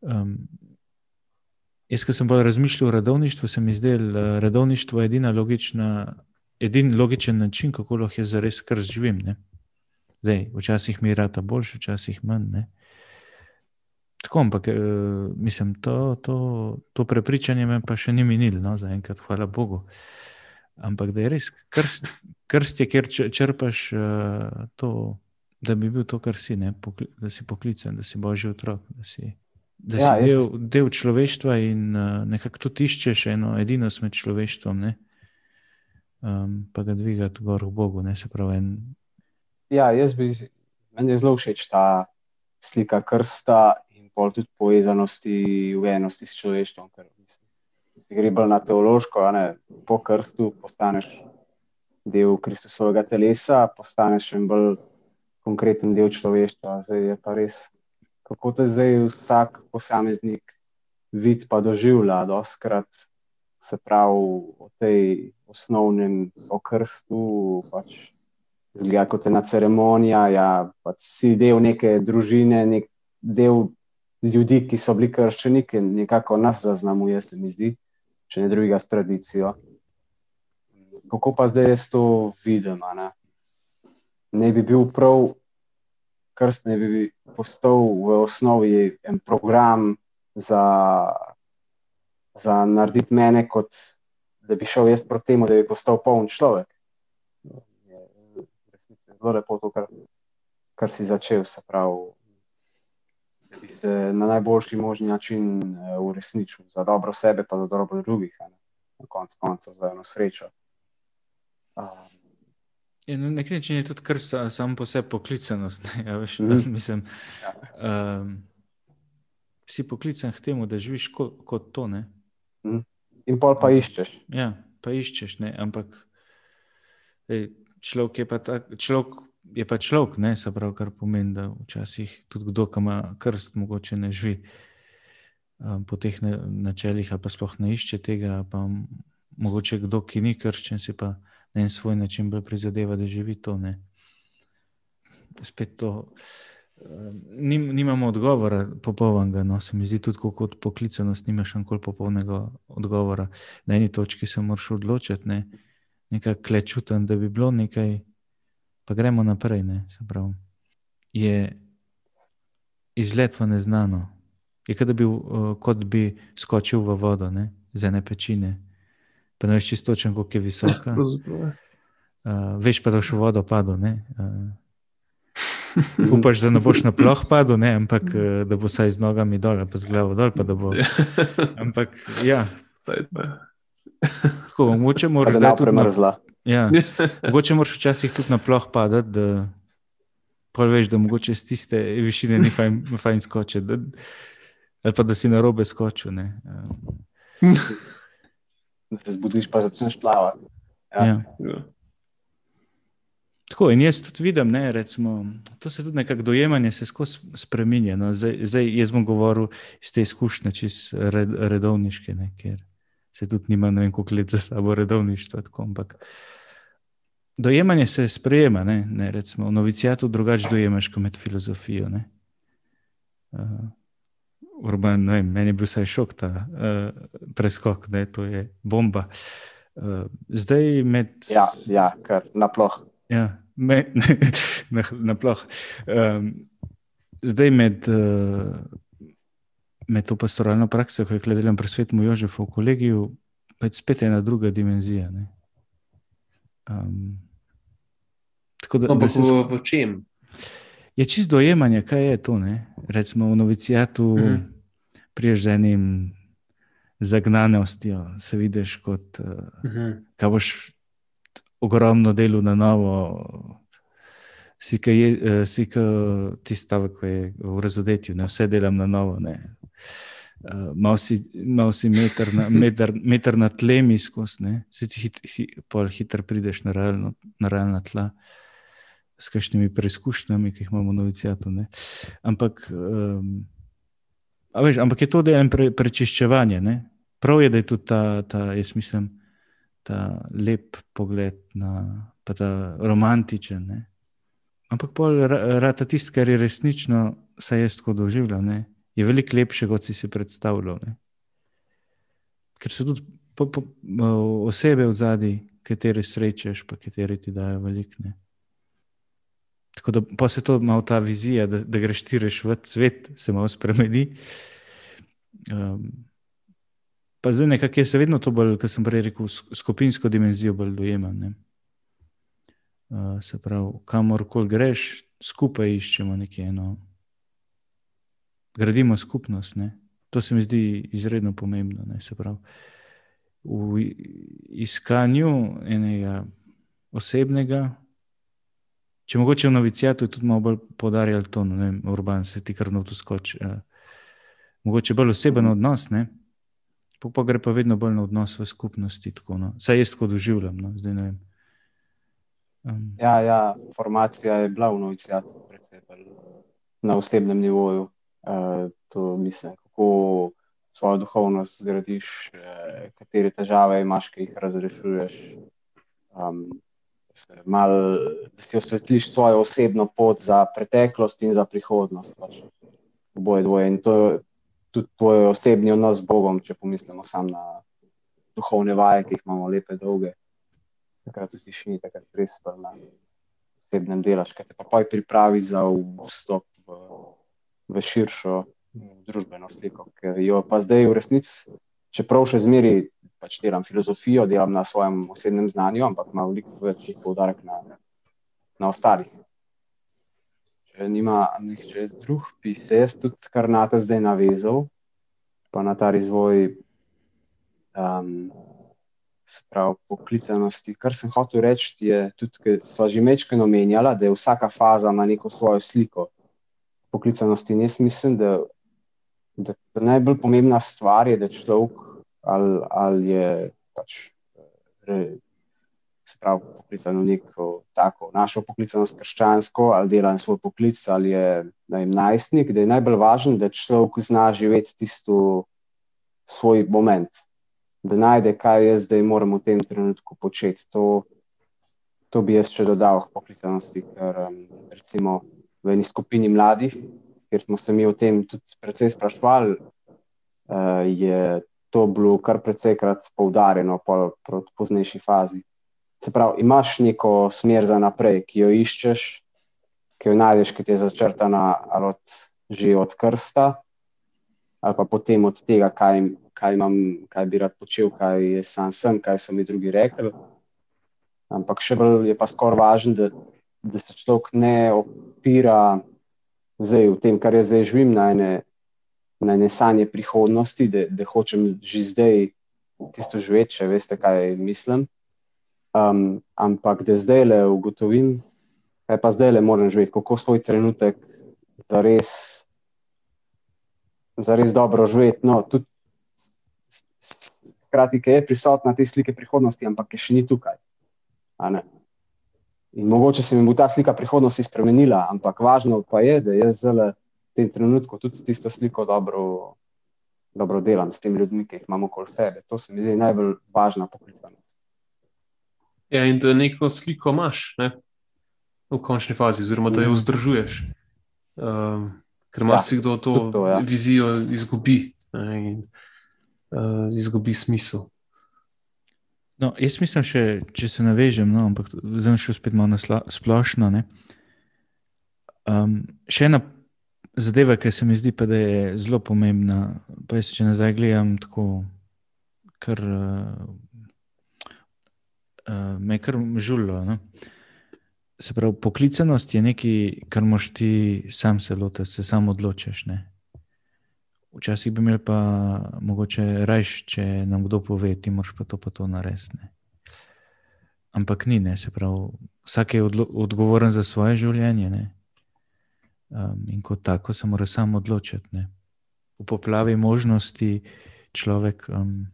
S1: Um, jaz, ki sem bolj razmišljal o redovništvu, se mi zdelo, da je redovništvo edina logična. Edini logičen način, kako lahko jaz zares kar živim. Zdaj, včasih mi rata boljši, včasih manj. Ne? Tako, ampak uh, mislim, to, to, to prepričanje me pa še ni minilo, no, zaenkrat, hvala Bogu. Ampak da je res krst, krst je, kjer črpaš uh, to, da bi bil to, kar si, ne, pokli, da si poklican, da si božji otrok, da si, da ja, si del, del človeštva in uh, nekako tudi iščeš eno edinost med človeštvom, ne, um, pa ga dvigati gor v Bogu. Ne, en...
S3: Ja, jaz bi, meni je zelo všeč ta slika krsta pol tudi povezanosti v enosti s človeštvom. Ker, mislim, gre bolj na teološko, ne, po krstu postaneš del Kristusovega telesa, postaneš še bolj konkreten del človeštva. Zdaj je pa res, kako te zdaj vsak posameznik vid pa doživlja, doskrat se pravi o tej osnovnem okrstu. Pač, Zgleda kot ena ceremonija, ja, pač si del neke družine, nek del ljudi, ki so bili krščeni, ki nekako nas zaznamuje, se mi zdi, če ne drugega s tradicijo. Kako pa zdaj jaz to vidim? Ne? ne bi bil prav, krst ne bi postal v osnovi en program za, za narediti mene, kot da bi šel jaz proti temu, da bi postal poln človek. Je zelo lepo to, kar, kar si začel, se pravi da bi se na najboljši možni način uh, uresničil za dobro sebe, pa za dobro drugih, ne? na koncu koncev za eno srečo. Um.
S1: Ja, na nek način je tudi kar samo po sebi poklicanost. Ja, veš, mm. mislim, um, si poklican k temu, da živiš kot, kot to. Mm.
S3: In pol pa iščeš.
S1: Ja, pa iščeš, ne? ampak ej, človek je pa tak, človek je pa človek, ne se pravi, kar pomeni, da včasih tudi kdo, ki ima krst, mogoče ne živi um, po teh ne, načelih, pa sploh ne išče tega. Pa mogoče kdo, ki ni krščen, si pa na en svoj način bolj prizadeva, da živi to. Ne. Spet to. Um, nim, nimamo odgovora, popolnega. No, se mi zdi tudi kot poklicanost, nimaš nikoli popolnega odgovora. Na eni točki se moraš odločiti, ne, nekaj klečuten, da bi bilo nekaj pa gremo naprej. Je izlet v neznano. Je kot da bi, uh, kot bi skočil v vodo, ne? z ene pečine. Pa ne veš čisto, kako je visoka. Uh, veš pa, da boš v vodo padel. Uh, upaš, da ne boš na ploh padel, ne? ampak da bo saj z nogami dol, pa z glavo dol. Bo... Ampak ja. Tako, mogoče moraš
S3: da premrzla.
S1: Ja. Mogoče moraš včasih tudi na ploh padati, da veš, da mogoče z tiste višine ni fajn, fajn skočiti. Ali pa da si na robe skočil.
S3: da se zbudiš, pa začneš plavati. Ja.
S1: Ja.
S2: Ja.
S1: Tako in jaz tudi vidim, ne, recimo, to se tudi nekako dojemanje se skozi spremenja. No. Zdaj, zdaj jaz bom govoril iz te izkušnje, čez red, redovniške, ne, ker se tudi nima ne vem, koliko let za sabo redovništva. Tako, ampak dojemanje se sprejema, ne, ne recimo, v novicijatu drugače dojemaš kot med filozofijo. Ne. Uh, Urban, ne vem, meni je bil vsaj šok ta uh, preskok, da je to je bomba. Uh, zdaj med.
S3: Ja, ja kar naploh.
S1: Ja, me, na, na ploh. Um, zdaj med, uh, med to pastoralno prakso, ki jo delam pri svetu Jožefu v kolegiju, pa je spet ena druga dimenzija. Ne. Um, tako da, da
S2: Ampak
S1: se
S2: v, v čem?
S1: je čisto dojemanje, kaj je to. Ne? Recimo v novicijatu
S2: Mhm.
S1: mhm. priješ z enim zagnanostjo, se vidiš kot. Uh,
S2: Mhm.
S1: kaj boš ogromno delo na novo. Si ka je, eh, si ka tisti stavek, ki je v razodetju, ne vse delam na novo. ne. Uh, Mal si, mal si meter, na, meter, meter na tlemi skozi, ne. si ti hit, hi, pol hitro prideš na, realno, na realna tla s kakšnimi preizkušnjami, ki jih imamo v novicijatu. ne. Ampak, um, veš, ampak je to del pre, prečiščevanja. Ne. Prav je, da je tudi ta, ta jaz mislim, ta lep pogled, na, pa ta romantičen. Ne? Ampak pol ra- rata tisto, kar je resnično, saj jaz tako doživljam? Je veliko lepše, kot si si predstavljal. Ne? Ker so tudi po, po, osebe v zadnji, katere srečeš, pa katere ti dajo veliko. ne. Tako da pa se to malo ta vizija, da, da greš ti reš v svet, se malo spremeni. Um, pa zdaj nekako jaz vedno to bolj, kot sem prej rekel, sk- skupinsko dimenzijo bolj dojemam. ne. Uh, se pravi, kamorkoli greš, skupaj iščemo nekaj eno. Gradimo skupnost. Ne? To se mi zdi izredno pomembno. Ne? Se pravi, v iskanju enega osebnega, če mogoče v novicijatu je tudi malo bolj podarjal to, ne vem, urban se ti kar noto skoči. Uh, mogoče bolj oseben odnos, ne? Pa, pa gre pa vedno bolj na odnos v skupnosti. Tako, no. Saj jaz tako doživljam. No. Zdaj, um,
S3: Ja, ja, formacija je bila v novicijatu, predvsem na osebnem nivoju. Uh, to mislim, kako svojo duhovnost zgradiš, uh, katere težave imaš, ki jih razrešuješ. Um, mal, da si osvetliš svojo osebno pot za preteklost in za prihodnost. Pač. Oboje dvoje. In to je tudi tvoj osebni odnos z Bogom, če pomislimo samo na duhovne vaje, ki jih imamo lepe, dolge takrat v tišini, takrat res na osebnem delaš, kaj te pa poj pripravi za vstop v, v širšo mm, družbeno sliko, ker jo pa zdaj v resnici, čeprav še zmeri pač delam filozofijo, delam na svojem osebnem znanju, ampak ima veliko več poudarek na, na ostalih. Če nima nihče drug, bi se jaz tudi kar na te zdaj navezal, pa na ta razvoj um, se pravi, poklicanosti. Kar sem hotel reči, je tudi, ker smo že mečkaj omenjali, da je vsaka faza ima neko svojo sliko poklicanosti. In jaz mislim, da, da, da najbolj pomembna stvar je, da človek ali, ali je pač. re- Se pravi, poklican v neko tako našo poklicanost krščansko, ali dela na svoj poklic, ali je vem, najstnik, da je najbolj važno, da človek zna živeti tisto svoj moment, da najde, kaj jaz zdaj moram v tem trenutku početi. To, to bi jaz še dodal k poklicanosti, ker um, recimo v eni skupini mladih, kjer smo se mi o tem tudi precej sprašvali, uh, je to bilo kar precejkrat poudarjeno po, po poznejši fazi. Se pravi, imaš neko smer za naprej, ki jo iščeš, ki jo najdeš, ki ti je začrtana ali od, že od krsta, ali pa potem od tega, kaj, kaj, imam, kaj bi rad počel, kaj je sam sem, kaj so mi drugi rekli. Ampak še bolj je pa skoraj važno, da, da se človek ne opira zdaj, v tem, kar jaz zdaj živim, na ene, na ene sanje prihodnosti, da, da hočem že zdaj tisto živeti, če veste, kaj mislim. Um, ampak da zdaj le ugotovim, kaj pa zdaj le moram živeti, kako svoj trenutek za res, za res dobro živeti. No, tudi hkrati je prisotna te slike prihodnosti, ampak je še ni tukaj. In mogoče se mi bo ta slika prihodnosti spremenila, ampak važno pa je, da jaz zdaj v tem trenutku tudi tisto sliko dobro, dobro delam s temi ljudmi, ki jih imamo okoli sebe. To se mi zdi najbolj važna poklicanost.
S2: Ja, in da neko sliko imaš ne? v končni fazi, oziroma da jo mhm. vzdržuješ. Um, ker ima si ja, to, to ja. vizijo izgubi ne? in uh, izgubi smisel.
S1: No, jaz mislim, še, če se navežem, no, ampak zdaj šel spet malo na splošno. Um, še ena zadeva, ki se mi zdi, pa, da je zelo pomembna. Pa jaz, če nazaj gledam, tako, kar uh, uh, me kar žulilo. No. Se pravi, poklicanost je nekaj, kar moš ti sam se lotiti, se sam odločiš. Ne. Včasih bi imeli pa mogoče rajš, če nam kdo pove, ti moraš pa to pa to narediti. Ampak ni, ne, se pravi, vsak je odgovoren za svoje življenje. Um, in kot tako se mora sam odločiti. Ne. V poplavi možnosti človek um,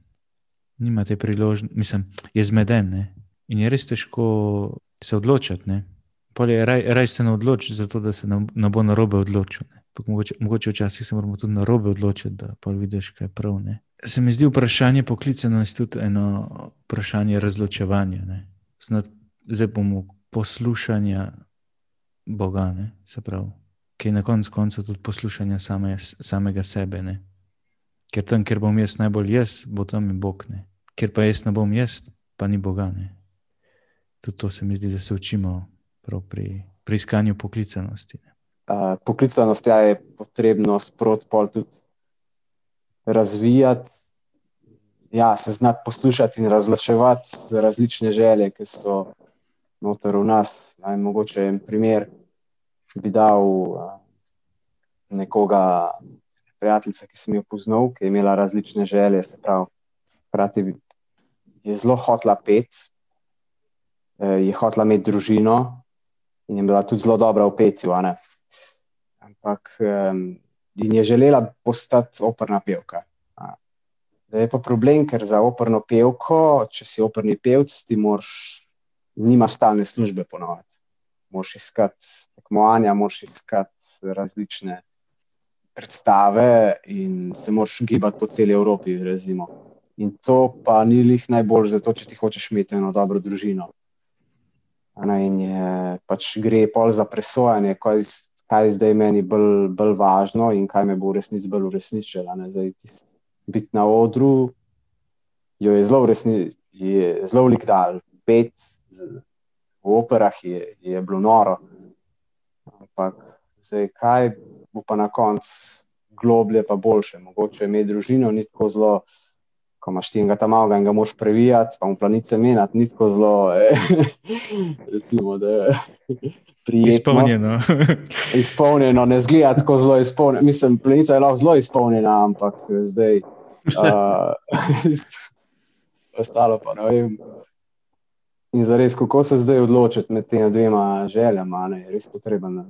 S1: nima te priložnosti, mislim, je zmeden ne. in je res težko se odločiti. Raj, raj se ne odloči, zato da se ne bo na robe odločil. Ne. Mogoče, mogoče včasih se moramo tudi na robe odločiti, da pa vidiš, kaj je prav. Ne? Se mi zdi vprašanje poklicanosti tudi eno vprašanje razločevanja. Zdaj bomo poslušanja Boga, ne? se pravi, ki je na koncu konca tudi poslušanje same, samega sebe. Ne? Ker tam, kjer bom jaz najbolj jaz, bo tam in Bog. Ne? Ker pa jaz ne bom jaz, pa ni Boga. Ne? Tudi to se mi zdi, da se učimo pri, pri iskanju poklicanosti. Ne?
S3: Uh, poklicanost ja, je potrebno sproti tudi razvijati, ja, se znati poslušati in razločevati različne želje, ki so noter v nas. Naj, mogoče en primer bi dal uh, nekoga, prijateljica, ki sem jo poznal, ki je imela različne želje, se pravi, hkrati je zelo hotla pet. Je hotela imeti družino, in je bila tudi zelo dobra v petju ampak um, in je želela postati operna pevka. Da je pa problem, ker za operno pevko, če si operni pevc, ti moraš, nima stalne službe ponovadi. Moš iskati tekmovanja, moš iskati različne predstave in se moraš gibati po celi Evropi. Razimo. In to pa ni lih najbolj zato, če ti hočeš imeti eno dobro družino. In je, pač gre pol za presojanje, kaj kaj je zdaj meni bolj, bolj važno in kaj me bo v resnici bolj uresničilo. Biti na odru je zelo, zelo likdal, pet v operah je, je bilo noro. Ampak zdaj, kaj bo pa na koncu globlje, pa boljše. Mogoče imeti družino ni tako zelo ko imaš ti enega tam malega in ga moš previjati, pa mu planice menjati, ni tako zelo, eh, recimo, da je prijetno.
S1: Izpolnjeno.
S3: izpolnjeno, ne zgleda tako zelo izpolnjeno. Mislim, planica je lahko zelo izpolnjena, ampak zdaj. Uh, ostalo pa ne vem. In za res, kako se zdaj odločiti med temi dvema željama, ne, je res potreben na,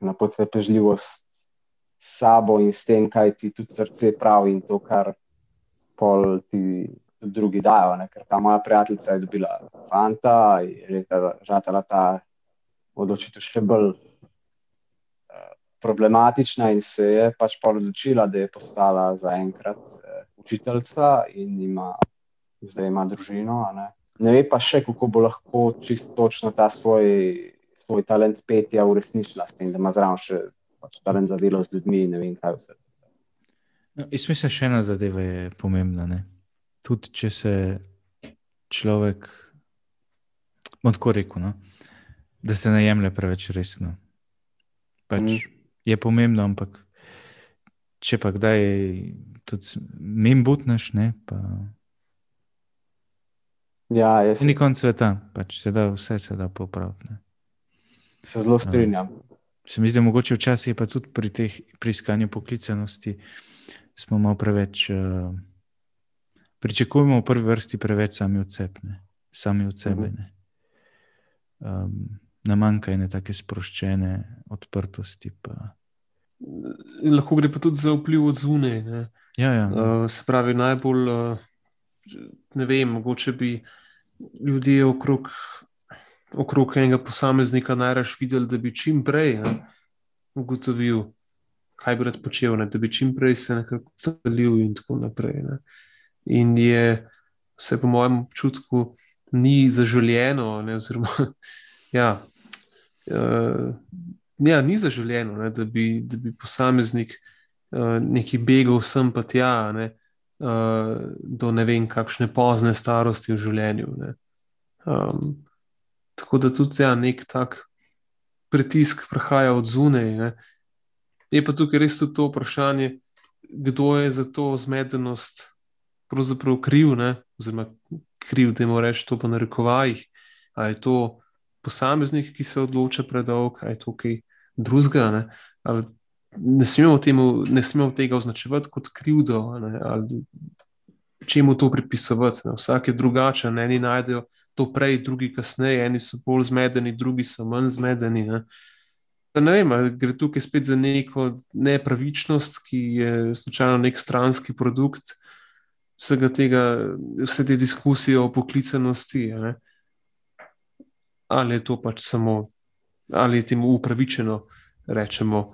S3: na potrpežljivost s sabo in s tem, kaj ti tudi srce pravi in to, kar pol ti drugi dajo. Ne? Ker ta moja prijateljica je dobila fanta in je žatela ta odločitev še bolj uh, problematična, in se je pač pol odločila, da je postala zaenkrat uh, učiteljica in ima, zdaj ima družino. Ne? ne ve pa še, kako bo lahko čisto točno ta svoj, svoj talent petja uresničila, s tem, da ima zraven še pač talent za delo z ljudmi in ne vem kaj vse.
S1: No, jaz mislim, še ena zadeva je pomembna. Ne? Tudi če se človek, bom tako rekel, no? da se ne jemlje preveč resno. Pač mm. Je pomembno, ampak če pa kdaj tudi mim butneš, ne pa.
S3: Ja, jaz.
S1: Ni konc sveta, pač se da vse se da popraviti.
S3: Se zelo strinjam.
S1: Se mi zdi, da mogoče včasih je pa tudi pri teh pri iskanju poklicanosti smo malo preveč, uh, pričakujemo v prvi vrsti preveč sami od sebe, sami od sebe. Mhm. Ne, um, ne manjka ene take sproščene odprtosti. Pa.
S2: Lahko gre pa tudi za vpliv od zunaj.
S1: Ja, ja.
S2: Uh, se pravi, najbolj, uh, ne vem, mogoče bi ljudje okrog, okrog enega posameznika najraž videli, da bi čim prej ne, ugotovil, kaj bi rad počel, ne, da bi čim prej se nekako celil in tako naprej. Ne. In je vse, po mojem občutku, ni zaželjeno, ne, oziroma, ja, uh, ja, ni zaželjeno, ne, da, bi, da bi posameznik uh, neki begal sem pa tja. Ne, uh, do ne vem, kakšne pozne starosti v življenju. Um, tako da tudi ja, nek tak pritisk prihaja od zunaj. Je pa tukaj res tudi to vprašanje, kdo je za to zmedenost pravzaprav kriv, ne? oziroma kriv, da jim reče to po narekovajih. Ali je to posameznik, ki se odloča predolg, ali je to kaj drugega, ali ne smemo, temu, ne smemo tega označevati kot krivdo, ne, ali čemu to pripisovati. Ne. Vsak je drugačen, eni najdejo to prej, drugi kasneje, eni so bolj zmedeni, drugi so manj zmedeni. Ne. Ne vem, gre tukaj spet za neko nepravičnost, ki je slučajno nek stranski produkt vsega tega, vse te diskusije o poklicanosti. Ali je to pač samo, ali je temu upravičeno, rečemo,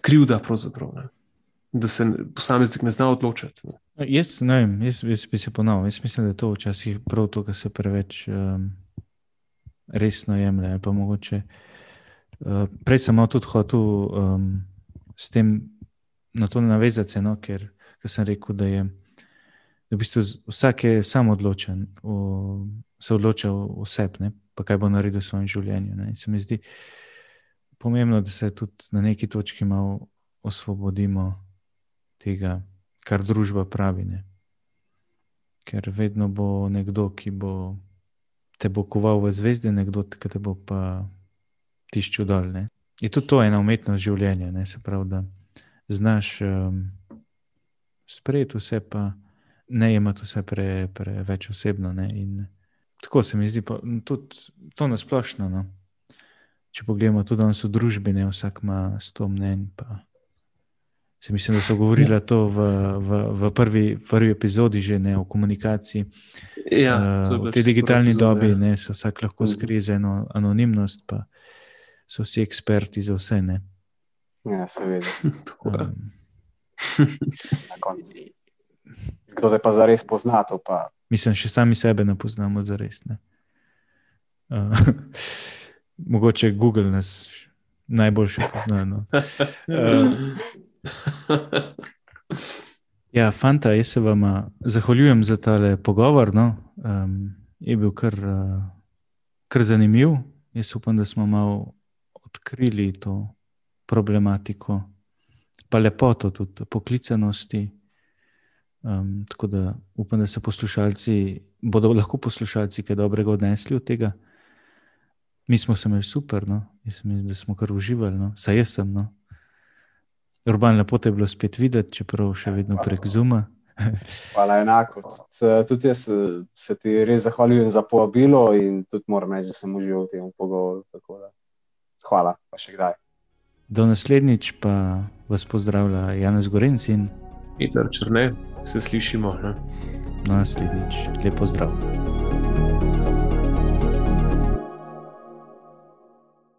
S2: krivda, da se posameznik ne zna odločiti. Ne.
S1: Jaz, ne vem, jaz, jaz bi se ponovil. Jaz mislim, da je to včasih prav to, kar se preveč um, resno jemlje. Mogoče, uh, prej sem tudi hotel um, s tem na to navezati, no, ker, ker sem rekel, da je. V bistvu vsak je sam odločen, v, se odloča vse, pa kaj bo naredil v svojem življenju. Ne. Se mi zdi, da pomembno, da se tudi na neki točki malo osvobodimo tega, kar družba pravi. Ne? Ker vedno bo nekdo, ki bo te bo koval v zvezde, nekdo, ki te bo pa tiščil dol. Ne? Je tudi to ena umetnost življenja, ne? se pravi, da znaš um, sprejeti vse, pa ne imeti vse preveč pre osebno. In, tako se mi zdi, pa, tudi to nasplošno. No? če pogledamo tudi danes v družbi, ne vsak ima sto mnen. Se mislim, da so govorili to v, v, v prvi, prvi epizodi, že ne o komunikaciji.
S2: Ja,
S1: uh, v tej digitalni epizode, dobi ja. ne, se vsak lahko mhm. skrije za eno anonimnost, pa so vsi eksperti za vse. Ne.
S3: Ja, seveda. um, Kdo te pa zares pozna? Pa...
S1: Mislim, še sami sebe ne poznamo zares. Ne. Uh, mogoče Google nas najboljše pozna. No. Uh, ja, fanta, jaz se vam zahvaljujem za tale pogovor. No. Um, je bil kar, uh, kar zanimiv. Jaz upam, da smo malo odkrili to problematiko, pa lepoto tudi poklicanosti. Um, tako da upam, da se poslušalci, bodo lahko poslušalci kaj dobrega odnesli od tega. Mi smo se imeli super, no? mislim, da smo kar uživali, no? saj jaz sem. No? Urban lepo je bilo spet videti, čeprav še vedno prek Zuma.
S3: Hvala, enako. Tudi jaz se ti res zahvaljujem za povabilo in tudi moram reči, da sem užival v tem pogovoru. Hvala, pa še kdaj.
S1: Do naslednjič pa vas pozdravlja Janez Gorenc in
S2: Peter Črne, se slišimo. Ne?
S1: Na naslednjič, lepo zdrav.